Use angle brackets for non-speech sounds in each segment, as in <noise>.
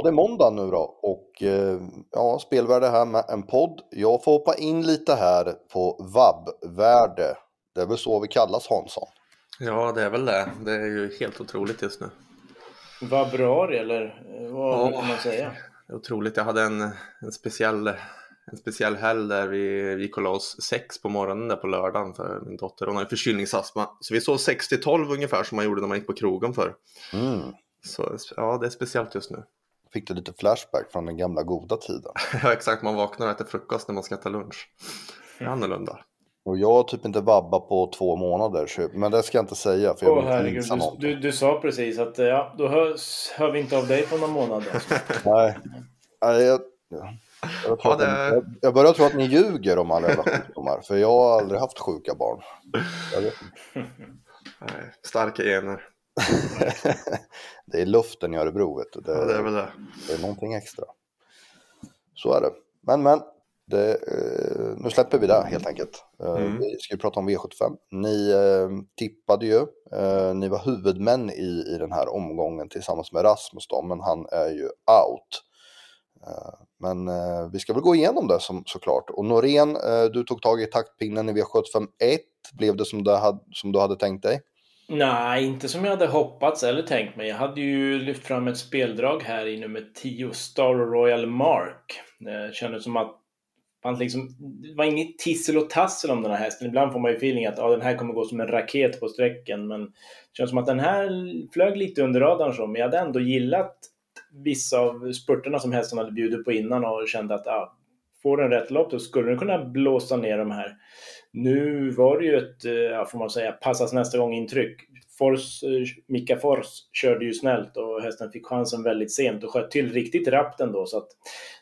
Ja, det är måndag nu då och eh, ja, spelvärde här med en podd. Jag får hoppa in lite här på vab-värde. Det är väl så vi kallas Hansson? Ja, det är väl det. Det är ju helt otroligt just nu. Vabruari eller vad kan man säga? Otroligt. Jag hade en, en speciell en speciell helg där vi, vi kollade oss sex på morgonen där på lördagen för min dotter hon har ju förkylningsastma. Så vi såg 6-12 ungefär som man gjorde när man gick på krogen för. Mm. Så ja, det är speciellt just nu. Fick du lite flashback från den gamla goda tiden? <laughs> ja, exakt. Man vaknar och äter frukost när man ska äta lunch. Det är annorlunda. Och jag har typ inte vabbat på två månader, men det ska jag inte säga. För jag Åh, herregud, du, du, du, sa precis att ja, då hör, hör vi inte av dig på någon månad. <laughs> Nej, Nej jag, jag, ja, det... jag, jag börjar tro att ni ljuger om alla jävla sjukdomar, för jag har aldrig haft sjuka barn. Nej, starka gener. <laughs> det är luften i Örebro, vet du. Det, ja, det är väl det. Det är någonting extra. Så är det. Men, men. Det, eh, nu släpper vi det helt enkelt. Eh, mm. Vi ska ju prata om V75. Ni eh, tippade ju, ni var huvudmän i, i den här omgången tillsammans med Rasmus då, men han är ju out. Men vi ska väl gå igenom det som, såklart. Och Norén, du tog tag i taktpinnen i V75 1. Blev det som du, hade, som du hade tänkt dig? Nej, inte som jag hade hoppats eller tänkt mig. Jag hade ju lyft fram ett speldrag här i nummer 10, Star Royal Mark. Det kändes som att fanns liksom, det var inget tissel och tassel om den här hästen. Ibland får man ju feeling att ah, den här kommer gå som en raket på sträckan. Men det känns som att den här flög lite under radarn så. Men jag hade ändå gillat vissa av spurterna som hästen hade bjudit på innan och kände att ah, får den rätt lopp då skulle den kunna blåsa ner de här. Nu var det ju ett, eh, ja, får man säga, passas nästa gång intryck. Fors, eh, Mika Fors körde ju snällt och hästen fick chansen väldigt sent och sköt till riktigt rappt ändå. Så att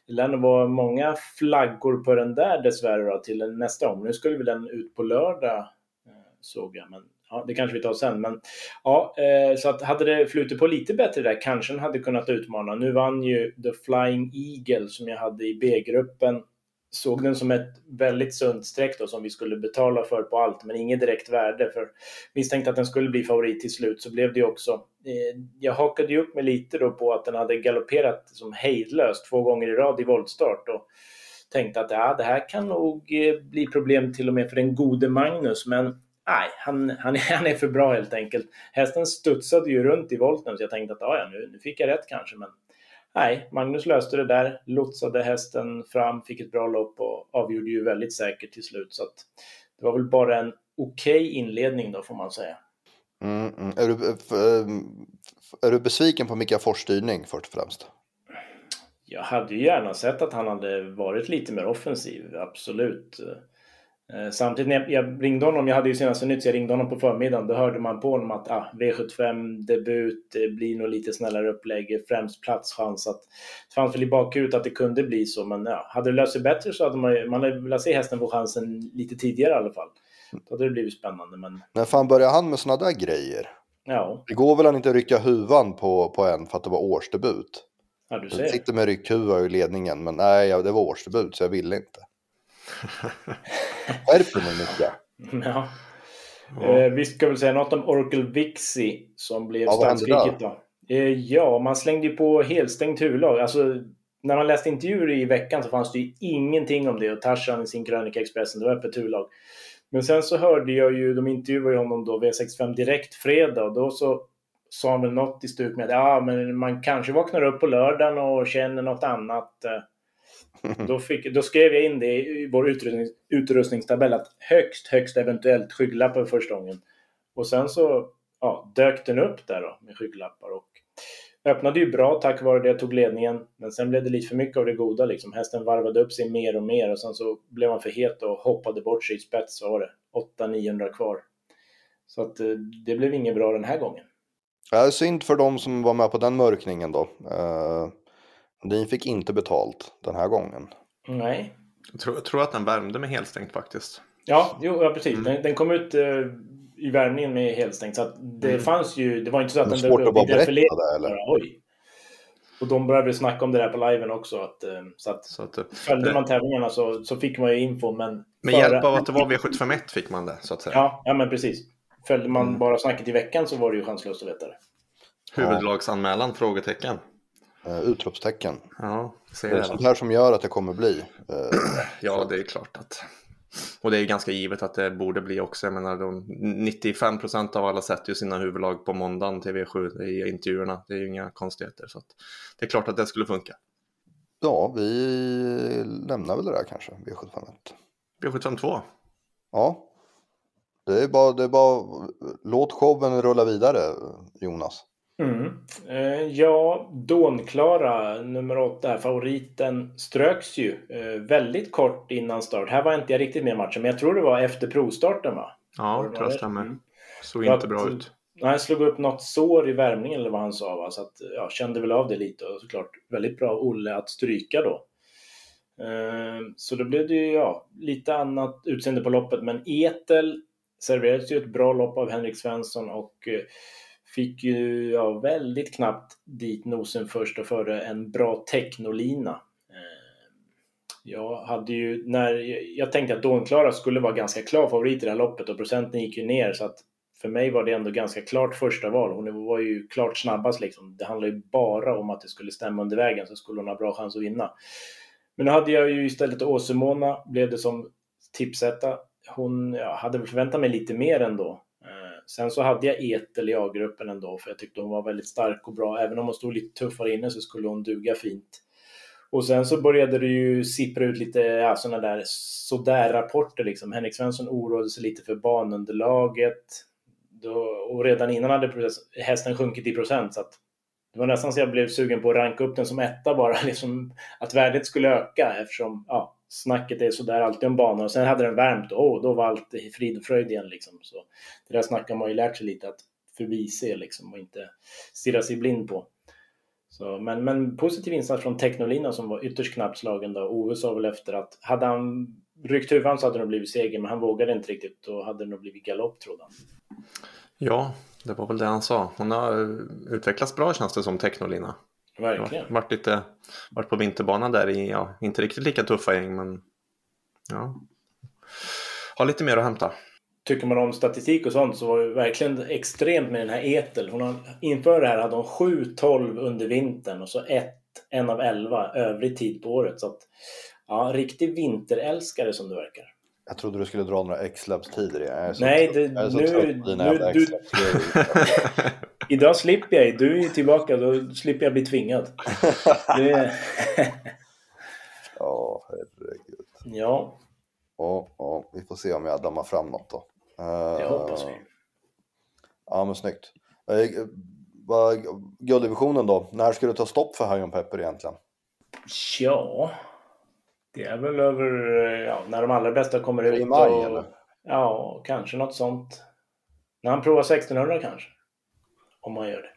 det lär nog vara många flaggor på den där dessvärre då, till nästa gång. Nu skulle väl den ut på lördag eh, såg jag, men ja, det kanske vi tar sen. Men ja, så att hade det flutit på lite bättre där kanske den hade kunnat utmana. Nu vann ju The Flying Eagle som jag hade i B-gruppen såg den som ett väldigt sunt streck då som vi skulle betala för på allt, men inget direkt värde. För misstänkte att den skulle bli favorit till slut så blev det också. Eh, jag hakade ju upp mig lite då på att den hade galopperat som hejdlöst två gånger i rad i voltstart och tänkte att ja, det här kan nog eh, bli problem till och med för den gode Magnus, men nej, han, han, <laughs> han är för bra helt enkelt. Hästen studsade ju runt i volten så jag tänkte att ja, nu, nu fick jag rätt kanske, men nej, Magnus löste det där, lotsade hästen fram, fick ett bra lopp och avgjorde ju väldigt säkert till slut. Så det var väl bara en okej okay inledning då får man säga. Mm, mm. Är, du, eh, är du besviken på Mika Fors styrning först och främst? Jag hade ju gärna sett att han hade varit lite mer offensiv, absolut. Eh, samtidigt när jag ringde honom, jag hade ju senaste nytt, så jag ringde honom på förmiddagen. Då hörde man på honom att ah, V75 debut, det blir nog lite snällare upplägg, främst platschans. Att det fanns väl i bakhuvudet att det kunde bli så, men ja, hade det löst sig bättre så hade man, man hade velat se hästen få chansen lite tidigare i alla fall. Då hade det blivit spännande. Men... När fan började han med sådana där grejer? Ja. Det går väl att inte rycka huvan på, på en för att det var årsdebut? Ja, du ser. Jag sitter med ryckhuva i ledningen, men nej, det var årsdebut så jag ville inte. Skärp dig Micke. Ja. ja. Eh, vi ska väl säga något om Oracle Vixie som blev ja, statsskicket då. Eh, ja, man slängde ju på helstängt huvudlag. Alltså, när man läste intervjuer i veckan så fanns det ju ingenting om det och Tarzan i sin krönika Expressen, det var öppet huvudlag. Men sen så hörde jag ju, de intervjuade honom då V65 Direkt fredag och då så sa han väl något i stuk med att ja, men man kanske vaknar upp på lördagen och känner något annat. Då, fick, då, skrev jag in det i vår utrustning, utrustningstabell att högst, högst eventuellt skygglappar första gången. Och sen så ja, dök den upp där då med skygglappar och öppnade ju bra tack vare det jag tog ledningen. Men sen blev det lite för mycket av det goda liksom. Hästen varvade upp sig mer och mer och sen så blev han för het och hoppade bort sig i spets. Så var det 800-900 kvar. Så att eh, det blev inget bra den här gången. Ja, synd för de som var med på den mörkningen då. Eh, ni fick inte betalt den här gången. Nej. Jag tror, jag tror att den värmde med helstängt faktiskt. Ja, jo, ja precis. Mm. Den, den, kom ut uh, i värmningen med helstängt. Så att det mm. fanns ju, det var inte så att den svårt att bara berätta det eller? Oj. Och de började snacka om det där på liven också. Att, uh, så att, så att följde man tävlingarna så, så fick man ju info. Men med före... hjälp av att det var V751 fick man det så att säga. Ja, ja men precis. Följde man mm. bara snacket i veckan så var det ju chanslöst att veta det. Huvudlagsanmälan? Frågetecken. Uh, utropstecken. Ja, det är sånt här som gör att det kommer bli. Uh, <clears throat> ja, det är klart att. Och det är ganska givet att det borde bli också. Jag menar, de, 95 procent av alla sätter ju sina huvudlag på måndagen till V7 i intervjuerna. Det är ju inga konstigheter. Så det är klart att det skulle funka. Ja, vi lämnar väl det där kanske, V751. V752? Ja. Det är bara, det är bara låt showen rulla vidare, Jonas. Mm. Eh, ja, Dånklara, nummer åtta, favoriten, ströks ju eh, väldigt kort innan start. Här var inte jag riktigt med i matchen, men jag tror det var efter provstarten va? Ja, det tror jag stämmer. Mm. Såg inte att, bra ut. Han slog upp något sår i värmningen eller vad han sa. Va? Så att, ja, kände väl av det lite och såklart väldigt bra Olle att stryka då. Eh, så då blev det ju ja, lite annat utseende på loppet, men Etel serverades ju ett bra lopp av Henrik Svensson och fick ju ja, väldigt knappt dit nosen först och före en bra technolina. Eh, jag hade ju, när jag tänkte att Dånklara skulle vara ganska klar favorit i det här loppet och procenten gick ju ner så att för mig var det ändå ganska klart första val. Hon var ju klart snabbast liksom. Det handlar ju bara om att det skulle stämma under vägen så skulle hon ha bra chans att vinna. Men nu hade jag ju istället Åsemona, blev det som tipsetta. Hon ja, hade väl förväntat mig lite mer ändå. Sen så hade jag Etel i A-gruppen ändå, för jag tyckte hon var väldigt stark och bra. Även om hon stod lite tuffare inne så skulle hon duga fint. Och sen så började det ju sippra ut lite ja, sådana där sådär-rapporter liksom. Henrik Svensson oroade sig lite för banunderlaget. Då, och redan innan hade hästen sjunkit i procent. Så att det var nästan så jag blev sugen på att ranka upp den som etta bara, <laughs> liksom, att värdet skulle öka eftersom ja, snacket är sådär alltid om banan. Och sen hade den värmt och då var allt frid och fröjd igen. Liksom. Så det där snacket har man ju lärt sig lite att förbise liksom, och inte stirra sig blind på. Så, men, men positiv insats från Technolina som var ytterst knappt slagen då. Ove sa väl efter att hade han ryckt huvudet så hade det nog blivit seger, men han vågade inte riktigt. Då hade det nog blivit galopp trodde han. Ja, det var väl det han sa. Hon har utvecklats bra känns det som Technolina. Verkligen. Varit, lite, varit på vinterbanan där i, ja, inte riktigt lika tuffa gäng men ja. Har lite mer att hämta. Tycker man om statistik och sånt så var det verkligen extremt med den här Etel. Hon har, inför det här hade hon 7-12 under vintern och så ett, en av 11 övrig tid på året. Så att, ja, riktig vinterälskare som det verkar. Jag trodde du skulle dra några X-Labs-tider. Nej, det, nu... nu du, <laughs> idag slipper jag Du är tillbaka, då slipper jag bli tvingad. det... ja, herregud. Ja. Ja, ja, vi får se om jag dammar fram något då. Det hoppas vi. Ja, men snyggt. Eh, gulddivisionen då? När ska du ta stopp för High Pepper egentligen? Ja, det är väl över ja, när de allra bästa kommer ut. I maj och, eller? Ja, kanske något sånt. När han provar 1600 kanske. Om han gör det.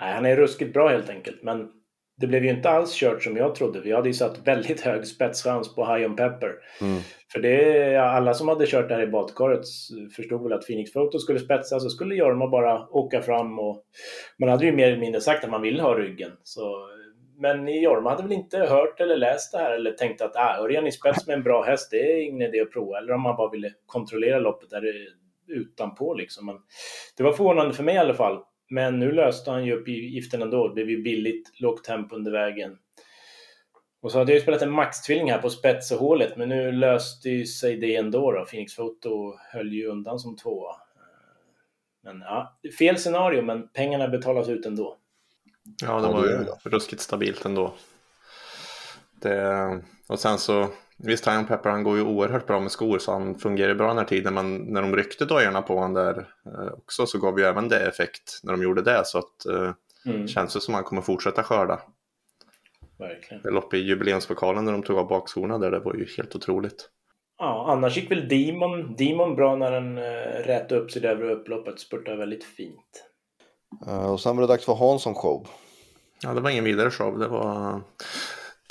Nej, han är ruskigt bra helt enkelt. Men det blev ju inte alls kört som jag trodde. Vi hade ju satt väldigt hög spetschans på High on Pepper. Mm. För det, alla som hade kört det här i badkaret förstod väl att Phoenix Photo skulle spetsa så skulle Jorma bara åka fram och man hade ju mer eller mindre sagt att man ville ha ryggen. Så men Jorma hade väl inte hört eller läst det här eller tänkt att ah, Örjan i spets med en bra häst, det är ingen idé att prova. Eller om man bara ville kontrollera loppet där utanpå liksom. Men det var förvånande för mig i alla fall. Men nu löste han ju uppgiften ändå. Det blev ju billigt, lågt tempo under vägen. Och så hade jag ju spelat en maxtvilling här på spetsehålet, men nu löste ju sig det ändå då. Phoenix Photo höll ju undan som tvåa. Men ja, fel scenario, men pengarna betalas ut ändå. Ja, det var ju ruskigt stabilt ändå. Det, och sen så, visst Iron Pepper han går ju oerhört bra med skor så han fungerar bra den här tiden men när de ryckte dojorna på honom där eh, också så gav ju även det effekt när de gjorde det så att eh, mm. känns det som att han kommer fortsätta skörda. Verkligen. Det lopp i jubileumspokalen när de tog av bakskorna där, det var ju helt otroligt. Ja, annars gick väl Demon, Demon bra när den eh, rätade upp sig över upploppet, spurtade väldigt fint. Uh, och sen var det dags för Hansson show. Ja, det var ingen vidare show. Det var,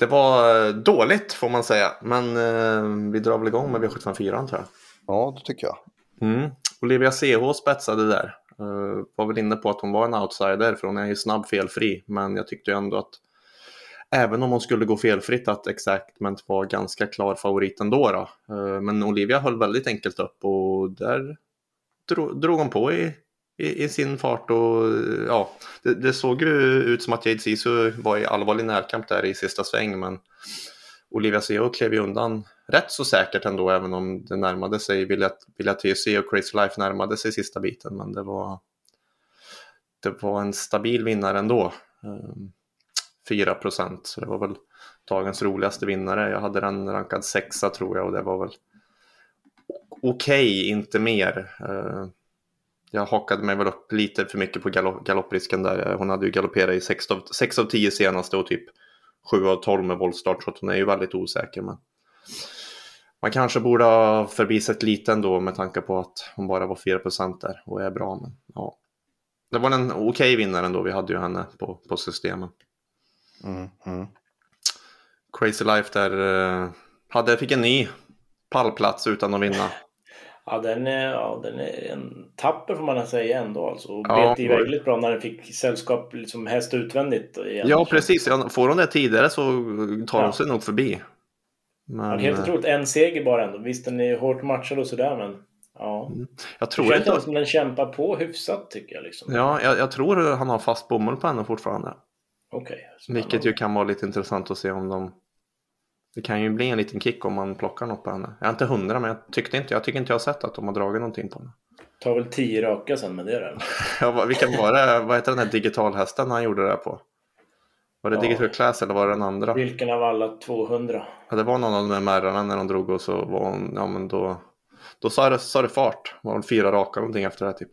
det var eh, dåligt får man säga. Men uh, vi drar väl igång med V754 tror jag. Ja, det tycker jag. Mm. Olivia CH spetsade där. Uh, var väl inne på att hon var en outsider för hon är ju snabb felfri. Men jag tyckte ändå att även om hon skulle gå felfritt att Exactment var ganska klar favorit ändå. Då. Uh, men Olivia höll väldigt enkelt upp och där drog, drog hon på i i, i sin fart och ja, det, det, såg ju ut som att Jade Sisu var i allvarlig närkamp där i sista sväng men Olivia Seo klev ju undan rätt så säkert ändå även om det närmade sig, Vilja TC och Crazy Life närmade sig sista biten men det var det var en stabil vinnare ändå. Ehm, 4 procent, så det var väl dagens roligaste vinnare. Jag hade den rankad sexa tror jag och det var väl okej, okay, inte mer. Ehm, jag hakade mig väl upp lite för mycket på galopp, galopprisken där. Hon hade ju galopperat i 6 av, 6 av 10 senaste och typ 7 av 12 med voltstart så hon är ju väldigt osäker. Men man kanske borde ha förbisett lite ändå med tanke på att hon bara var 4 där och är bra. Men, ja. Det var en okej okay vinnare ändå, vi hade ju henne på, på systemen. Mm, mm. Crazy Life där eh, hade, fick en ny pallplats utan att vinna. Ja, den är, ja, den är en tapper får man säga ändå alltså. Och ja, bet ju väldigt bra när den fick sällskap liksom häst utvändigt. Igen. Ja, precis. Får hon det tidigare så tar hon ja. sig nog förbi. Men... Ja, helt otroligt. En seger bara ändå. Visst, den är hårt matchad och sådär, men ja. Mm. Jag tror det känns inte... som den kämpar på hyfsat tycker jag. Liksom. Ja, jag, jag tror han har fast bomull på henne fortfarande. Okej. Okay, Vilket ju kan vara lite intressant att se om de det kan ju bli en liten kick om man plockar något på henne. Jag är inte hundra men jag, tyckte inte, jag tycker inte jag har sett att de har dragit någonting på henne. Tar väl tio raka sen med det där. <laughs> ja, vilken var det? Vad heter den här digitalhästen han gjorde det på? Var det ja. Digital Class eller var det den andra? Vilken av alla 200? Ja, det var någon av de där märrarna när de drog och så var hon, ja men då, då sa det, sa det fart. Var hon fyra raka någonting efter det typ.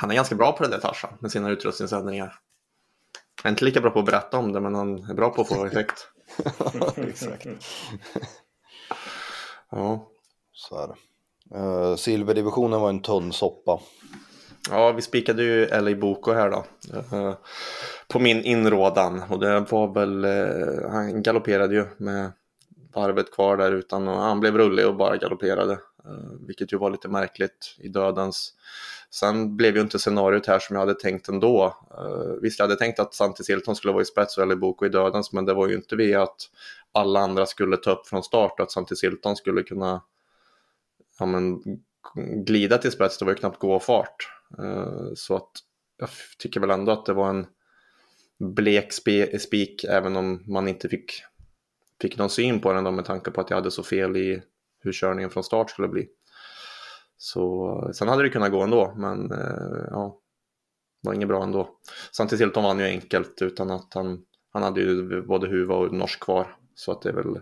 Han är ganska bra på det där Tarzan med sina utrustningsändringar. Han är inte lika bra på att berätta om det men han är bra på att få effekt. <laughs> Exakt. <laughs> ja. Så är det. Uh, silverdivisionen var en tunn soppa. Ja, vi spikade ju LA Boko här då. Uh, på min inrådan och det var väl, uh, han galopperade ju med varvet kvar där utan och han blev rullig och bara galopperade. vilket ju var lite märkligt i dödens Sen blev ju inte scenariot här som jag hade tänkt ändå. Uh, visst, jag hade tänkt att Santi Silton skulle vara i spets eller Boko i dödens, men det var ju inte via att alla andra skulle ta upp från start och att Santi Silton skulle kunna ja, men, glida till spets. Det var ju knappt gå fart. Uh, så att jag tycker väl ändå att det var en blek spik även om man inte fick, fick någon syn på den då med tanke på att jag hade så fel i hur körningen från start skulle bli. Så, sen hade det kunnat gå ändå, men eh, ja, det var inget bra ändå. Samtidigt Hilton vann ju enkelt utan att han, han hade ju både huva och norsk kvar. Så att det är väl,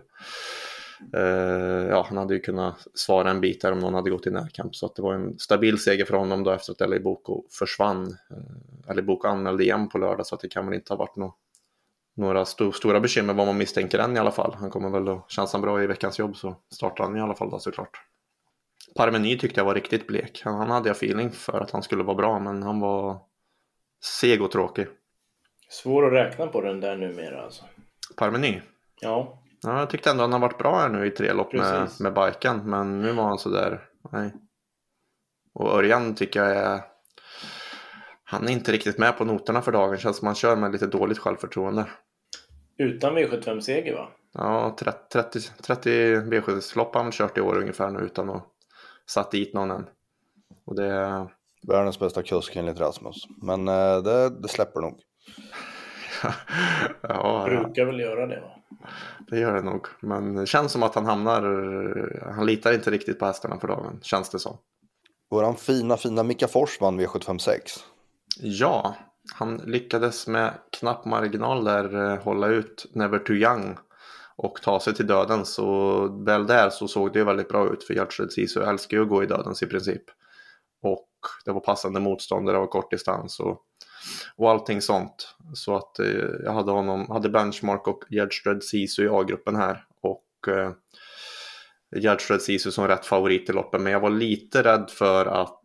eh, ja han hade ju kunnat svara en bit där om någon hade gått i närkamp. Så att det var en stabil seger för honom då efter att Eli Boko försvann. Eh, Eli Boko anmälde igen på lördag så att det kan väl inte ha varit något några st stora bekymmer vad man misstänker än i alla fall. Han kommer väl att, känns han bra i veckans jobb så startar han i alla fall då såklart. Parmeny tyckte jag var riktigt blek. Han, han hade jag feeling för att han skulle vara bra, men han var seg och tråkig. Svår att räkna på den där numera alltså. Parmeny? Ja. ja. Jag tyckte ändå att han har varit bra här nu i tre lopp med, med biken, men nu var han sådär, nej. Och Örjan tycker jag är... Han är inte riktigt med på noterna för dagen, känns som han kör med lite dåligt självförtroende. Utan V75-seger va? Ja, 30, 30 V75-lopp har han kört i år ungefär nu utan att satt dit någon än. Och det... Världens bästa kusk enligt Rasmus. Men eh, det, det släpper nog. <laughs> ja, Brukar väl göra det va? Det gör det nog. Men det känns som att han hamnar... Han litar inte riktigt på hästarna för dagen, känns det som. Våran fina, fina Mika Fors vann V756. Ja, han lyckades med knapp marginal där eh, hålla ut Never Too Young och ta sig till döden. Så väl där så såg det väldigt bra ut för Gertrud Sisu. Älskar ju att gå i dödens i princip. Och det var passande motståndare och kort distans och, och allting sånt. Så att eh, jag hade honom, hade Benchmark och Gertrud Sisu i A-gruppen här. Och eh, Gertrud Sisu som rätt favorit i loppen. Men jag var lite rädd för att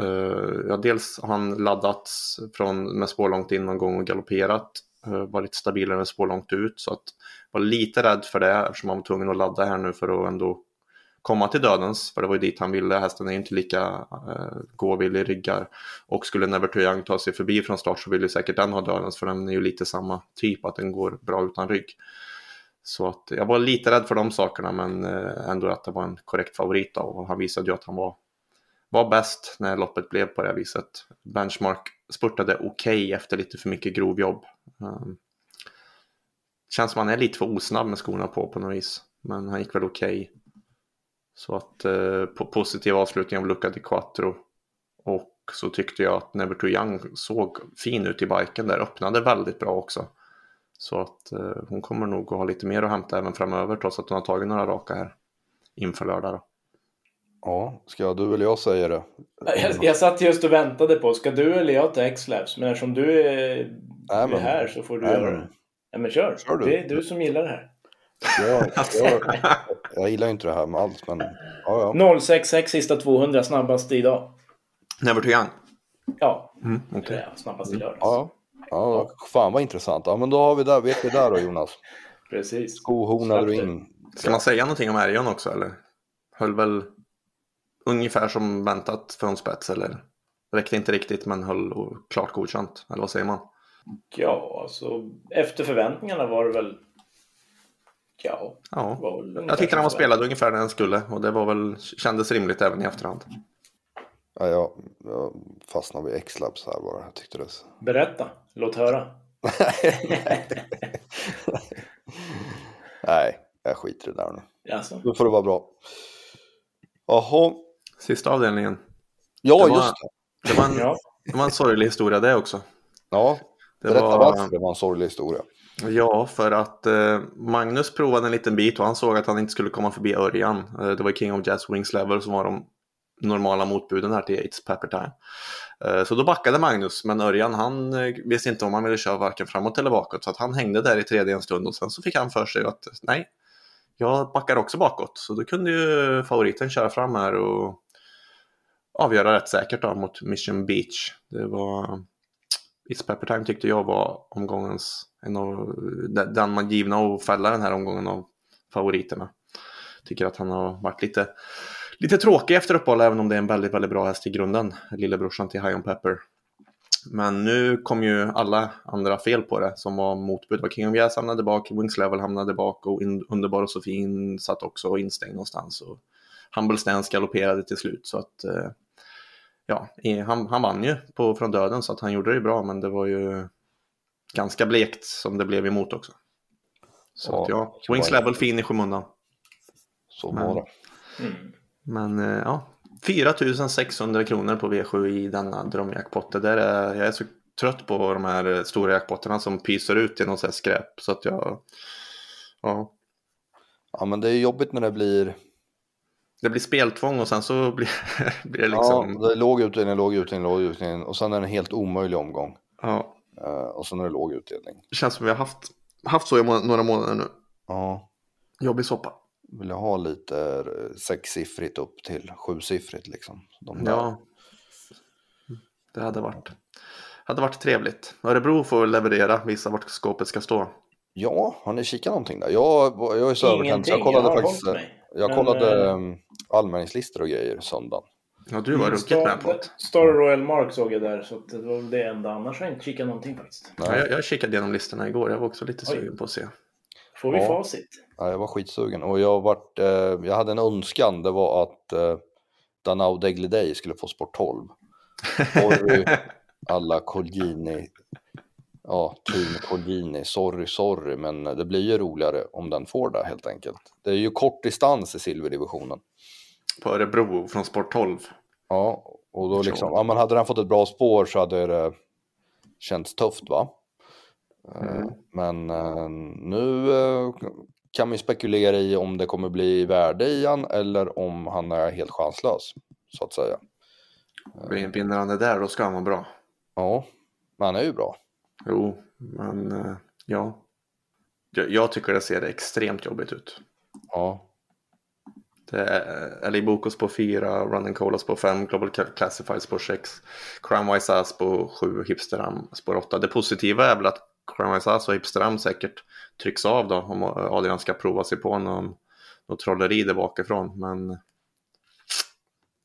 eh, ja, dels har han laddats från, med spår långt in någon gång och galopperat. Eh, var varit stabilare än spår långt ut. Så att jag var lite rädd för det eftersom han var tvungen att ladda här nu för att ändå komma till dödens. För det var ju dit han ville. Hästen är ju inte lika eh, gåvillig ryggar. Och skulle Never Young ta sig förbi från start så vill ju säkert den ha dödens för den är ju lite samma typ att den går bra utan rygg. Så att jag var lite rädd för de sakerna men eh, ändå att det var en korrekt favorit då, och han visade ju att han var var bäst när loppet blev på det här viset. Benchmark spurtade okej okay efter lite för mycket grovjobb. Um, känns som han är lite för osnabb med skorna på på något vis. Men han gick väl okej. Okay. Så att eh, positiv avslutning av Luca di Quattro. Och så tyckte jag att Never Too Young såg fin ut i biken där, öppnade väldigt bra också. Så att eh, hon kommer nog att ha lite mer att hämta även framöver trots att hon har tagit några raka här inför lördag. Då. Ja, ska du eller jag säga det? Jag, jag satt just och väntade på, ska du eller jag ta X-Labs? Men eftersom du är, Nej, men, är här så får du Nej, göra det. Ja, men kör. kör du. Det är du som gillar det här. Jag, <laughs> jag, jag gillar inte det här med allt, men ja, ja. 066 sista 200 snabbast idag. Never too young? Ja, mm, okay. ja snabbast i lördags. Ja, ja, fan vad intressant. Ja, men då har vi där, vet vi där då Jonas. Precis. Skohornade du in. Ska man säga någonting om Ärjon också eller? Höll väl ungefär som väntat från spets eller? Räckte inte riktigt men höll klart godkänt, eller vad säger man? Ja, alltså efter förväntningarna var det väl Ja, ja. jag tyckte han var spelad ungefär när han skulle och det var väl, kändes rimligt även i efterhand. Ja, jag, jag fastnade vid X-Labs här bara. Jag tyckte det. Berätta, låt höra. <laughs> Nej, jag skiter i det där nu. Jaså? Nu får det vara bra. Jaha. Sista avdelningen. Ja, det var, just det. Det var, en, <laughs> ja. det var en sorglig historia det också. Ja, berätta var, varför det var en sorglig historia. Ja, för att eh, Magnus provade en liten bit och han såg att han inte skulle komma förbi Örjan. Eh, det var King of Jazz Wings Level som var de normala motbuden här till Yates Pepper Time. Eh, så då backade Magnus, men Örjan han eh, visste inte om han ville köra varken framåt eller bakåt. Så att han hängde där i tredje en stund och sen så fick han för sig att nej, jag backar också bakåt. Så då kunde ju favoriten köra fram här och avgöra rätt säkert då mot Mission Beach. Det var It's Pepper Time tyckte jag var omgångens, en av, den man givna att fälla den här omgången av favoriterna. Tycker att han har varit lite, lite tråkig efter uppehåll även om det är en väldigt, väldigt bra häst i grunden. Lillebrorsan till High on Pepper. Men nu kom ju alla andra fel på det som var motbud. Var King of Jazz hamnade bak, Wings Level hamnade bak och in, Underbar och Sofin satt också instängd någonstans. Och Humble Stance galopperade till slut så att eh, ja, han, han vann ju på, från döden så att han gjorde det bra men det var ju ganska blekt som det blev emot också. Så ja, att ja, Wings Level fin i skymundan. Så var det. Mm. Men eh, ja, 4600 kronor på V7 i denna drömjackpot. Det där är, jag är så trött på de här stora jackpotterna som pyser ut i något så skräp. Så att jag, ja. Ja men det är jobbigt när det blir det blir speltvång och sen så blir, <laughs> blir det liksom... Ja, det är låg utdelning, låg utdelning, låg utdelning och sen är det en helt omöjlig omgång. Ja. Uh, och sen är det låg utdelning. Det känns som vi har haft, haft så i må några månader nu. Ja. Jobbig soppa. Vill jag ha lite eh, sexsiffrigt upp till sjusiffrigt liksom. De ja. Det hade varit, hade varit trevligt. Örebro får leverera, visa vart skåpet ska stå. Ja, har ni kikat någonting där? Jag, jag är så övertänd jag kollade jag faktiskt. Mig. Jag Men, kollade anmälningslistor och grejer söndagen. Ja, du var ruskigt med på det. Star Royal Mark såg jag där, så det var det enda. Annars har jag inte kikat någonting faktiskt. Ja, jag, jag kikade igenom listorna igår, jag var också lite Oj. sugen på att se. Får vi ja. facit? Ja, jag var skitsugen och jag, varit, eh, jag hade en önskan, det var att eh, Danao Degliday skulle få sport 12. Sorry <laughs> alla Colgini, ja, Team Colgini, sorry, sorry, men det blir ju roligare om den får det helt enkelt. Det är ju kort distans i silverdivisionen. På Örebro från sport 12. Ja, och då liksom, ja men hade den fått ett bra spår så hade det känts tufft va? Eh, mm. Men eh, nu eh, kan man spekulera i om det kommer bli värde i han eller om han är helt chanslös, så att säga. Vinner han det där, då ska han vara bra. Ja, men han är ju bra. Jo, men ja. Jag tycker det ser extremt jobbigt ut. Ja. Det är LA Bokos på 4, Running Colas på 5, Global Classifieds på 6, Crimewise Ass på 7, Hipsteram på 8. Det positiva är väl att Crimewise och Hipsteram säkert trycks av då om Adrian ska prova sig på någon, någon trolleri där bakifrån. Men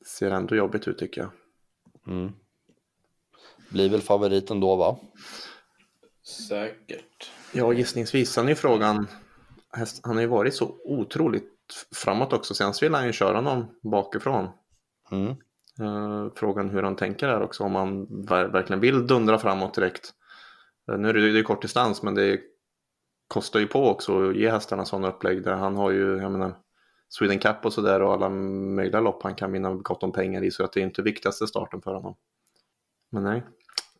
ser ändå jobbigt ut tycker jag. Mm. Blir väl favoriten då va? Säkert. Ja, gissningsvis. Sen är ju frågan, han har ju varit så otroligt framåt också. Senast ville han ju köra någon bakifrån. Mm. Uh, frågan hur han tänker här också, om han ver verkligen vill dundra framåt direkt. Uh, nu är det ju kort distans, men det kostar ju på också att ge hästarna sådana upplägg. Där han har ju, jag menar, Sweden Cup och sådär och alla möjliga lopp han kan vinna gott om pengar i, så att det är inte viktigaste starten för honom. Men nej,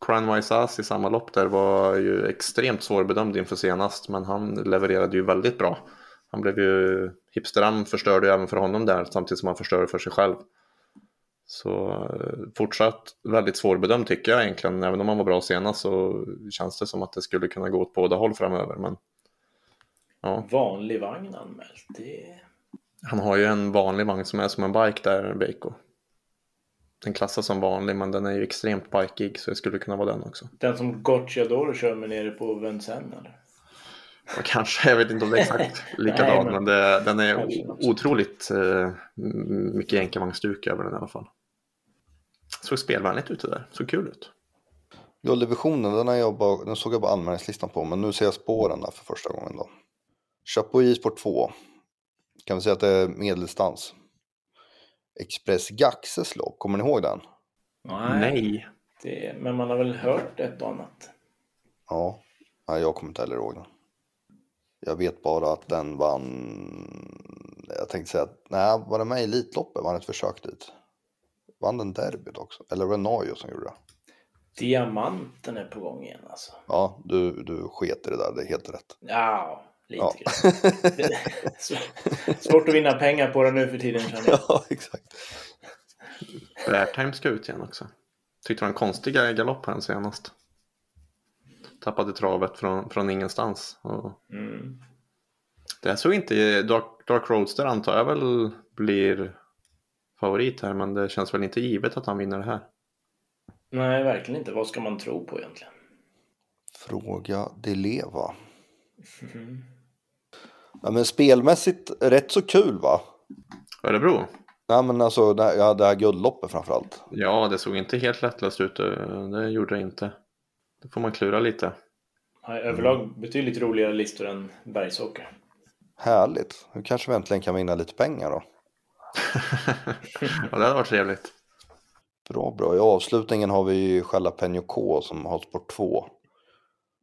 Cranwise Ass i samma lopp där var ju extremt svårbedömd inför senast, men han levererade ju väldigt bra. Han blev ju, Hipsteram förstörde ju även för honom där samtidigt som han förstörde för sig själv. Så eh, fortsatt väldigt svårbedömd tycker jag egentligen. Även om han var bra senast så känns det som att det skulle kunna gå åt båda håll framöver. Men, ja. Vanlig vagn anmält. Det... Han har ju en vanlig vagn som är som en bike där, Beiko. Den klassas som vanlig men den är ju extremt bikeig så det skulle kunna vara den också. Den som Gocciador kör med nere på Vincennes eller? <laughs> Kanske, jag vet inte om det är exakt likadan, <laughs> Nej, men, men det, den är otroligt eh, mycket jänkarvagnsstuk över den i alla fall. Såg spelvänligt ut det där, såg kul ut. Gulddivisionen, den, jag bara, den såg jag bara anmälningslistan på, men nu ser jag spåren där för första gången då. Chapuis Sport 2. Kan vi säga att det är medeldistans. Express Gaxes lopp, kommer ni ihåg den? Nej. Nej. Det, men man har väl hört ett och annat. Ja, nej, jag kommer inte heller ihåg den. Jag vet bara att den vann, jag tänkte säga att, nej, var den med i Elitloppet? Vann ett försök dit? Vann den derbyt också? Eller var det Najo som gjorde det? Diamanten är på gång igen alltså. Ja, du, du sket i det där, det är helt rätt. Ja, lite ja. grann. <laughs> Svårt att vinna pengar på det nu för tiden känner jag. <laughs> Ja, exakt. Airtime ska ut igen också. Tyckte det var en konstig galopp här senast tappade travet från, från ingenstans. Och mm. Det såg inte, Dark, Dark Roadster antar jag väl blir favorit här, men det känns väl inte givet att han vinner det här. Nej, verkligen inte. Vad ska man tro på egentligen? Fråga de leva. Mm. Ja, men spelmässigt rätt så kul va? Örebro? Nej men alltså det här, ja, det här guldloppet framförallt. Ja, det såg inte helt lättlöst ut. Det gjorde det inte. Då får man klura lite. Ja, överlag betydligt roligare listor än bergsåker. Härligt. Nu kanske vi äntligen kan vinna lite pengar då. <laughs> ja, det hade varit trevligt. Bra, bra. I avslutningen har vi ju Jalapeno K som har sport 2.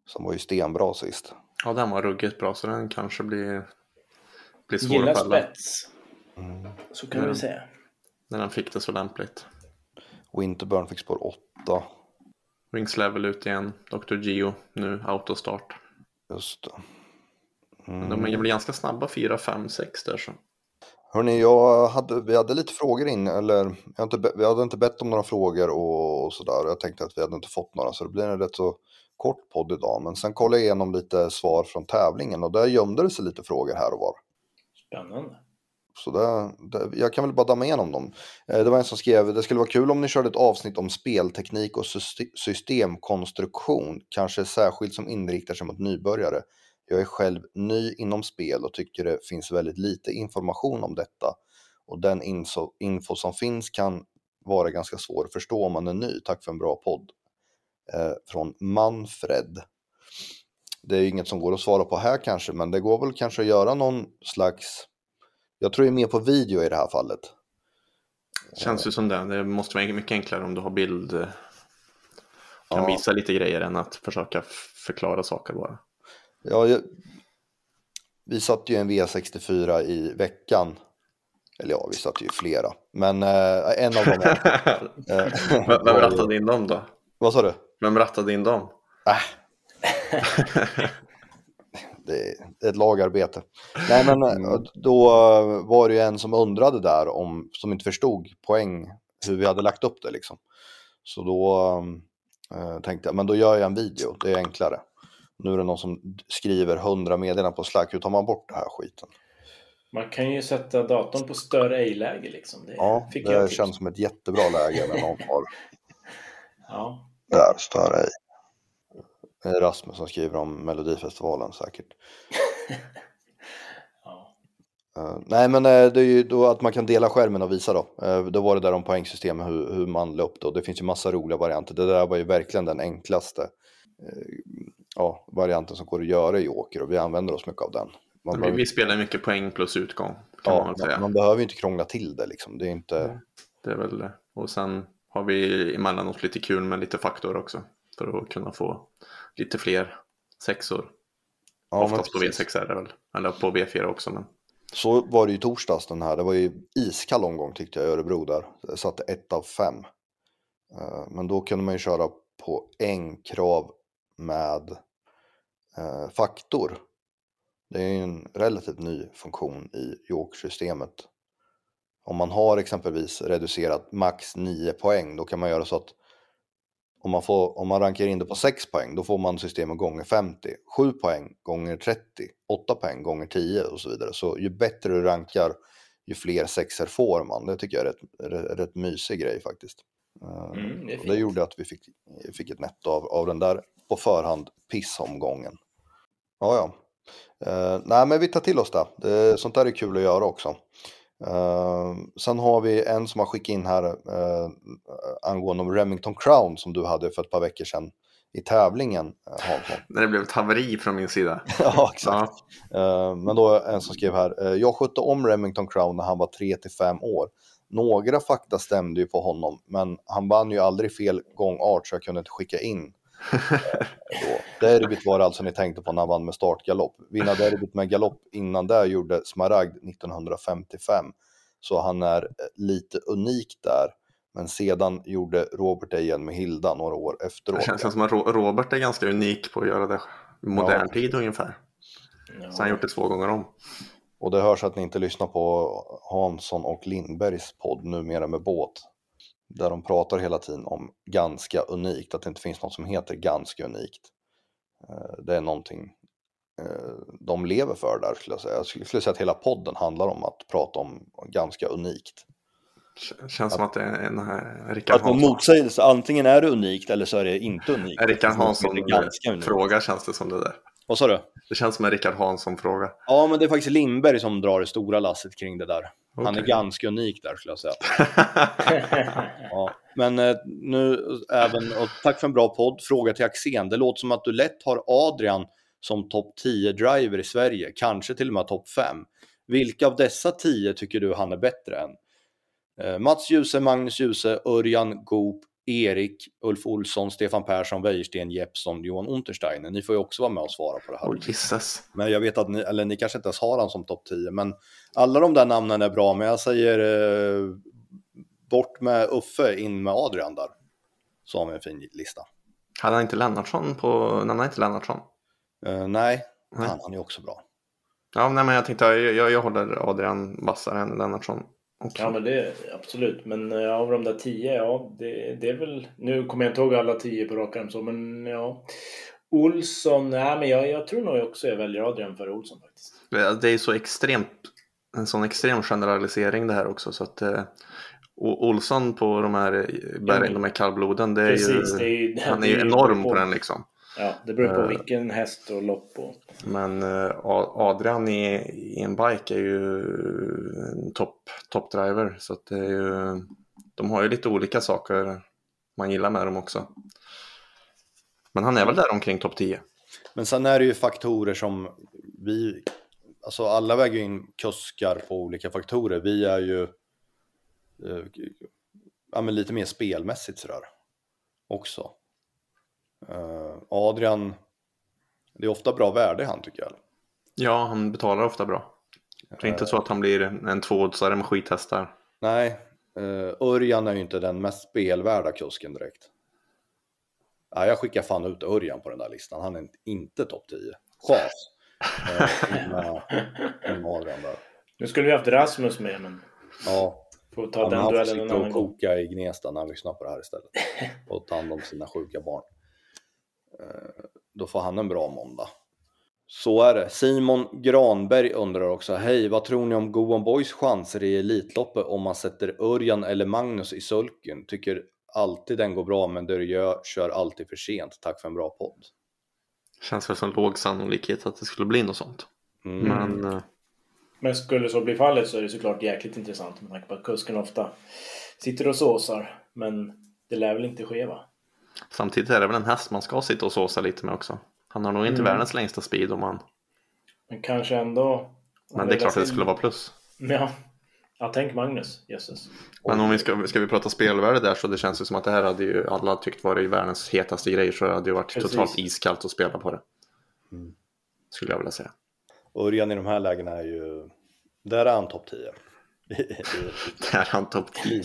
Som var ju stenbra sist. Ja, den var ruggigt bra så den kanske blir, blir svår Gillar att fälla. spets. Mm. Så kan vi säga. När den fick det så lämpligt. Winterburn fick spår 8. Wings Level ut igen. Dr. Gio nu autostart. Just det. Mm. De blir ganska snabba 4, 5, 6 där så. Hörni, jag hade, vi hade lite frågor in, eller jag inte, vi hade inte bett om några frågor och, och sådär. Jag tänkte att vi hade inte fått några, så det blir en rätt så kort podd idag. Men sen kollade jag igenom lite svar från tävlingen och där gömde det sig lite frågor här och var. Spännande. Så det, det, jag kan väl bara damma igenom dem. Eh, det var en som skrev, det skulle vara kul om ni körde ett avsnitt om spelteknik och systemkonstruktion, kanske särskilt som inriktar sig mot nybörjare. Jag är själv ny inom spel och tycker det finns väldigt lite information om detta. Och den info, info som finns kan vara ganska svår att förstå om man är ny. Tack för en bra podd. Eh, från Manfred. Det är inget som går att svara på här kanske, men det går väl kanske att göra någon slags jag tror är mer på video i det här fallet. Känns ju som det. Det måste vara mycket enklare om du har bild. Kan ja. visa lite grejer än att försöka förklara saker bara. Ja, jag... vi satt ju en V64 i veckan. Eller ja, vi satt ju flera. Men eh, en av dem <laughs> eh, Vem rattade in dem då? Vad sa du? Vem rattade in dem? Äh. <laughs> det är ett lagarbete. Nej, men mm. Eh, då var det ju en som undrade där om, som inte förstod poäng, hur vi hade lagt upp det liksom. Så då äh, tänkte jag, men då gör jag en video, det är enklare. Nu är det någon som skriver hundra meddelanden på Slack, hur tar man bort det här skiten? Man kan ju sätta datorn på stör ej-läge liksom. Det ja, det känns som ett jättebra läge när någon har <laughs> ja. där, stör ej. Rasmus som skriver om Melodifestivalen säkert. <laughs> ja. uh, nej men uh, det är ju då att man kan dela skärmen och visa då. Uh, då var det där om poängsystemet, hur, hur man det. Och det finns ju massa roliga varianter. Det där var ju verkligen den enklaste ja, varianten som går att göra i Joker och vi använder oss mycket av den. Man behöver... Vi spelar mycket poäng plus utgång. ja, man, man, man, behöver ju inte krångla till det liksom. Det är inte... det är väl det. Och sen har vi emellanåt lite kul med lite faktor också. För att kunna få lite fler sexor. Ja, Oftast på men precis. V6 är det väl. Eller på V4 också. Men... Så var det ju torsdags den här. Det var ju iskall omgång tyckte jag i Örebro där. Jag satte ett av fem. Eh, Men då kunde man ju köra på en krav med eh, faktor. Det är ju en relativt ny funktion i York-systemet. Om man har exempelvis reducerat max 9 poäng då kan man göra så att om man, får, om man rankar in det på 6 poäng då får man systemet gånger 50. 7 poäng gånger 30. 8 poäng gånger 10 och så vidare. Så ju bättre du rankar ju fler sexer får man. Det tycker jag är rätt, rätt, rätt mysig grej faktiskt. Eh, Mm, det och det gjorde att vi fick, fick ett netto av, av den där på förhand pissomgången. Ja, ja. Eh, nej, men vi tar till oss det. det. Sånt där är kul att göra också. Eh, sen har vi en som har skickat in här eh, angående om Remington Crown som du hade för ett par veckor sedan i tävlingen, eh. När det blev ett haveri från min sida. <laughs> ja, exakt. Ja. Eh, men då en som skrev här, eh, jag skötte om Remington Crown när han var 3 till 5 år. Några fakta stämde ju på honom, men han vann ju aldrig fel gångart så jag kunde inte skicka in. Derbyt var det alltså ni tänkte på när han vann med startgalopp. Vinna derbyt med galopp innan det gjorde Smaragd 1955. Så han är eh, lite unik där. Men sedan gjorde Robert det igen med Hilda några år efteråt. Det känns som att Ro- Robert är ganska unik på att göra det i modern Ja. tid ungefär. Ja. Så han har gjort det två gånger om. Och det hörs att ni inte lyssnar på Hansson och Lindbergs podd numera med båt. Där de pratar hela tiden om ganska unikt, att det inte finns något som heter ganska unikt. Eh, Det är någonting eh, de lever för där skulle jag säga. Jag skulle säga att hela podden handlar om att prata om ganska unikt. Känns som att det är en här Rickard Att man antingen är det unikt eller så är det inte unikt. Rickard Det är Hansson ganska unikt. fråga känns det som det där. Vad sa du? Det känns som en Rickard Hansson fråga. Ja, men det är faktiskt Lindberg som drar det stora lasset kring det där. Han är ganska unik där skulle jag säga. <laughs> Ja. Men eh, nu även, och tack för en bra podd. Fråga till Axén. Det låter som att du lätt har Adrian som topp 10 driver i Sverige, kanske till och med topp 5. Vilka av dessa 10 tycker du han är bättre än? Eh, Mats Djuse, Magnus Djuse, Örjan Goop, Erik, Ulf Olsson, Stefan Persson, Wäjersten, Jeppsson, Johan Untersteiner. Ni får ju också vara med och svara på det här. Gisses. Men jag vet att ni, eller ni kanske inte ens har han som topp 10, men alla de där namnen är bra, men jag säger eh, bort med Uffe, in med Adrian där. Så har vi en fin lista. Hade han inte Lennartsson på... Nämnde han inte Lennartsson? Eh, nej, Nej. han, han är också bra. Ja, nej, men jag tänkte, jag, jag, jag håller Adrian vassare än Lennartsson. Också. Ja men det absolut. Men eh, av de där tio, ja det, det är väl... Nu kommer jag inte ihåg alla tio på rak arm så men ja. Olsson, nej men jag, jag tror nog också jag väljer Adrian före Olsson faktiskt. Det är så extremt, en sån extrem generalisering det här också så att eh, Olsson på de här bergen, de här kallbloden, det är Precis, ju, det är ju... han är ju- enorm på den liksom. Ja, det beror på Eh. vilken häst och lopp och... Men eh, Adrian i, i en bike är ju en topp top driver så att det är ju, de har ju lite olika saker man gillar med dem också. Men han är väl där omkring topp 10. Men sen är det ju faktorer som vi, alltså alla väger in kuskar på olika faktorer. Vi är ju eh, ja, men lite mer spelmässigt sådär också. Eh, Adrian, det är ofta bra värde han tycker jag. Ja, han betalar ofta bra. Det är inte så att han blir en tvåoddsare med skithästar. Nej, uh, Örjan är ju inte den mest spelvärda kusken direkt. Ja, jag skickar fan ut Örjan på den där listan. Han är inte topp 10. Chas. Uh, med, med Adrian där. Nu skulle vi haft Rasmus med men Ja, får ta han den duellen en sitta och koka i Gnesta när han lyssnar på det här istället. Och ta hand om sina sjuka barn. Då får han en bra måndag. Så är det. Simon Granberg undrar också, hej, vad tror ni om Goon Boys chanser i Elitloppet om man sätter Örjan eller Magnus i sulken? Tycker alltid den går bra, men gör, kör alltid för sent. Tack för en bra podd. Känns väl som låg sannolikhet att det skulle bli något sånt. Mm. Men eh, Men skulle så bli fallet så är det såklart jäkligt intressant med tanke på att kusken ofta sitter och såsar. Men det lär väl inte ske va? Samtidigt är det väl en häst man ska sitta och såsa lite med också. Han har nog inte Mm. världens längsta speed om han... Men kanske ändå... Men det är klart att det skulle vara plus. Ja. Ja, tänk Magnus. Jösses. Men om vi ska, ska vi prata spelvärde där så det känns ju som att det här hade ju alla tyckt varit världens hetaste grej så det hade ju varit Precis. totalt iskallt att spela på det. Mm. Skulle jag vilja säga. Örjan i de här lägena är ju, där är han topp 10. Där är han topp 10.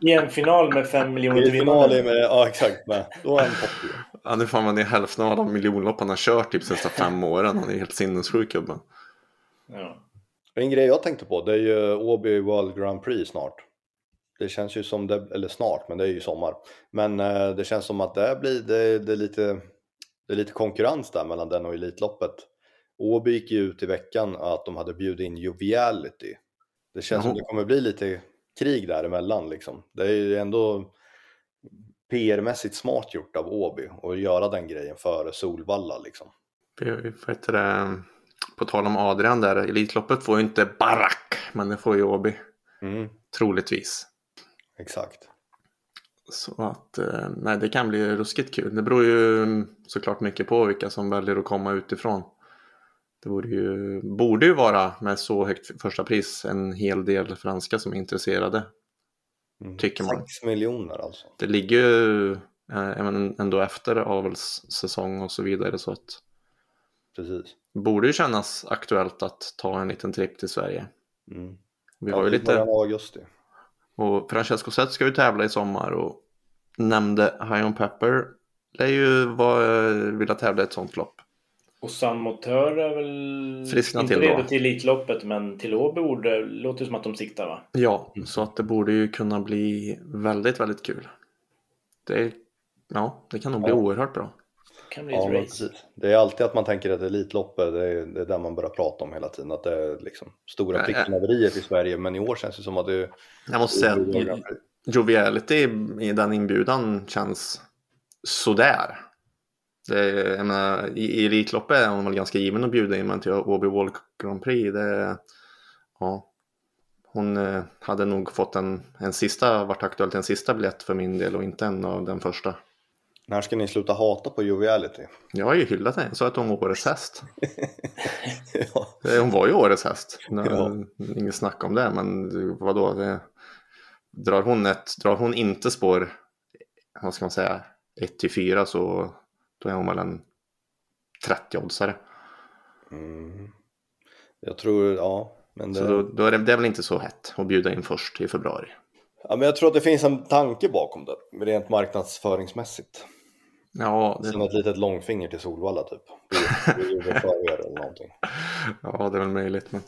I en final med 5 miljoner I till final vinnare. är med, ja exakt, med. då är han topp 10. Ja, nu får man är hälften av alla miljonlopp han har kört typ de sista fem <laughs> åren. Han är helt sinnessjuk gubben. Ja. En grej jag tänkte på, det är ju Åby World Grand Prix snart. Det känns ju som det, eller snart, men det är ju sommar. Men eh, det känns som att det blir, det, det är lite, det är lite konkurrens där mellan den och Elitloppet. Åby gick ju ut i veckan att de hade bjudit in Joviality. Det känns som Jaha. det kommer bli lite krig däremellan liksom. Det är ju ändå PR-mässigt smart gjort av Åby att göra den grejen före Solvalla liksom. Det, på tal om Adrian där, Elitloppet får ju inte Barack, men det får ju Åby. Mm, Troligtvis. exakt. Så att eh, nej, det kan bli ruskigt kul. Det beror ju mm, såklart mycket på vilka som väljer att komma utifrån. Det borde ju, borde ju vara med så högt första pris en hel del franska som är intresserade. Mm. Tycker man. Sex miljoner alltså. Det ligger ju eh, ändå efter avelssäsong och så vidare så att Precis. det borde ju kännas aktuellt att ta en liten tripp till Sverige. Mm. Vi har ju Ja, i lite, augusti. och Francesco Zet ska ju tävla i sommar och nämnde High on Pepper lär ju vara, vilja tävla i ett sånt lopp. Och San Motör är väl Friskna inte till då. redo till Elitloppet, men till Åby borde låter som att de siktar va? Ja, Mm. så att det borde ju kunna bli väldigt, väldigt kul. Det, ja, det kan nog bli Ja. oerhört bra. Det kan bli Ja, ett race. Det är alltid att man tänker att Elitloppet, det är, det är där man börjar prata om hela tiden. Att det är liksom stora pricknaveriet i Sverige. Men i år känns det som att det är... Jag måste säga att Joviality i den inbjudan känns sådär. Det, är- jag menar, I i Elitloppet är hon väl ganska given att bjuda in men till Åby World Grand Prix. Det, ja, hon eh, hade nog fått en, en sista, varit aktuellt en sista biljett för min del och inte en av den första. När ska ni sluta hata på Joviality? Jag har ju hyllat henne, jag sa att hon var årets häst. <laughs> ja. Eh, Hon var ju årets häst. Ja. Inget snack om det, men vadå? Det, drar, hon ett, drar hon inte spår, vad ska man säga, 1 till 4 så då är hon väl en 30-oddsare. Mm. Jag tror, ja. Men det... Så då, då är det, det är väl inte så hett att bjuda in först i februari. ja, men jag tror att det finns en tanke bakom det. Rent marknadsföringsmässigt. Ja, Som det, ett litet långfinger till Solvalla typ. Vi, vi er eller någonting. <laughs> ja, det är väl möjligt. Men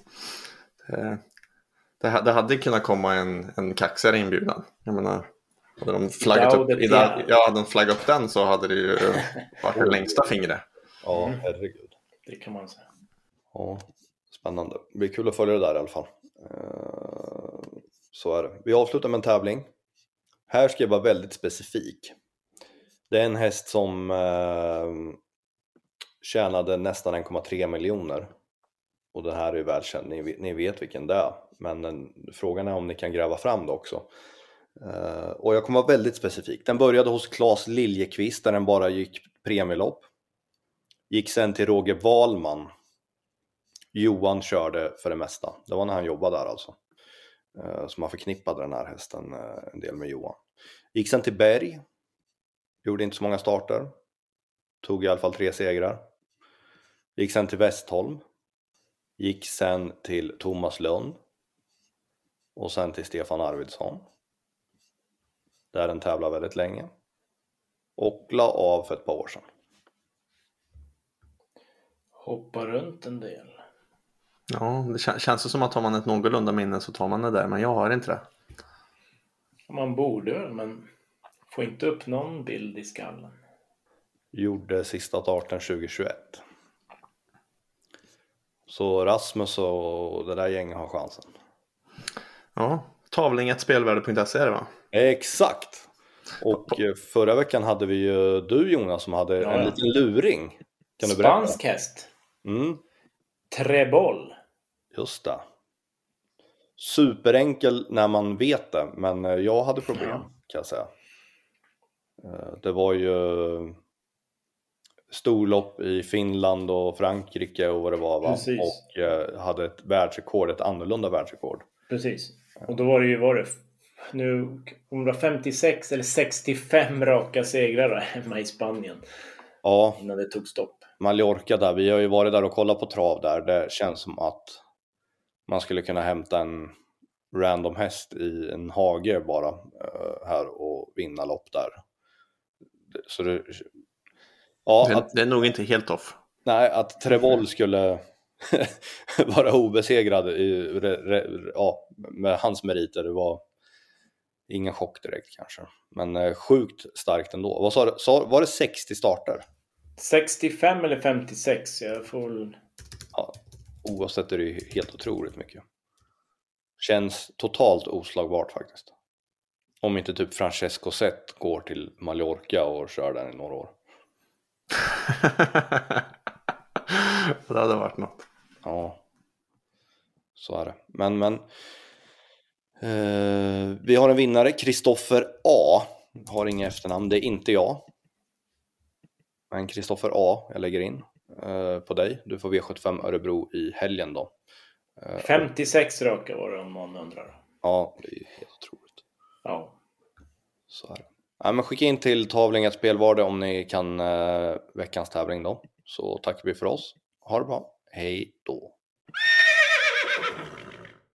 det, det hade kunnat komma en, en kaxigare inbjudan. Jag menar, hade de flaggat upp, i den, ja, hade de flaggat upp den så hade det ju <laughs> varit det längsta fingret. Ja, Mm. herregud. Det kan man säga. Ja, spännande. Det blir kul att följa det där i alla fall. Eh, Så är det. Vi avslutar med en tävling. Här ska jag vara väldigt specifik. Det är en häst som eh, tjänade nästan 1,3 miljoner. Och den här är ju välkänd, ni, vet- ni vet vilken det är. Men den, frågan är om ni kan gräva fram det också. Eh, och jag kommer vara väldigt specifik. Den började hos Claes Liljekvist där den bara gick premielopp. Gick sen till Roger Wahlman Johan körde för det mesta. Det var när han jobbade där alltså. Eh, så man förknippade den här hästen eh, en del med Johan. Gick sen till Berg. Gjorde inte så många starter. Tog i alla fall tre segrar. Gick sen till Westholm. Gick sen till Thomas Lund. Och sen till Stefan Arvidsson. Där den tävlade väldigt länge. Och la av för ett par år sedan. Hoppa runt en del. Ja, det kän- känns det som att har man ett någorlunda minne så tar man det där, men jag har inte det. Man borde men får inte upp någon bild i skallen. gjorde sista starten 2021. Så Rasmus och det där gänget har chansen. Ja, tavlingetspelvärde.se är det va? Exakt! Och eh, förra veckan hade vi ju du Jonas som hade Ja, en ja. liten luring. Kan du berätta? Spansk häst. Mm, Treboll. just det. Superenkel när man vet det, men eh, jag hade problem Ja. kan jag säga. Eh, Det var ju storlopp i Finland och Frankrike och vad det var va? Precis. och hade ett världsrekord, ett annorlunda världsrekord. Precis. Och då var det ju, var det nu, om det var 56 eller 65 raka segrar <laughs> hemma i Spanien. Ja, Innan det tog stopp. Mallorca där, vi har ju varit där och kollat på trav där. Det känns som att man skulle kunna hämta en random häst i en hage bara eh, här och vinna lopp där. Så det, ja, Det, att, det är nog inte helt off. nej, att Trevol skulle <laughs> vara obesegrad i, re, re, ja, med hans meriter, det var ingen chock direkt kanske. Men eh, sjukt starkt ändå. Vad sa du? Sa, var det 60 starter? 65 eller 56? Jag får. Ja, oavsett är det ju helt otroligt mycket. Känns totalt oslagbart faktiskt. Om inte typ Francesco Zet går till Mallorca och kör den i några år. <laughs> det hade varit något. Ja, så är det. Men, men. Eh, vi har en vinnare, Kristoffer A. Har inga efternamn, det är inte jag. Men Kristoffer A, jag lägger in eh, på dig. Du får V75 Örebro i helgen då. Eh, 56 raka var det om någon undrar. Ja, det är ju helt otroligt. Ja. Så är det. Ja, men skicka in till Tavlinget Spelvardag om ni kan eh, veckans tävling då. Så tackar vi för oss. Ha det bra. Hej då.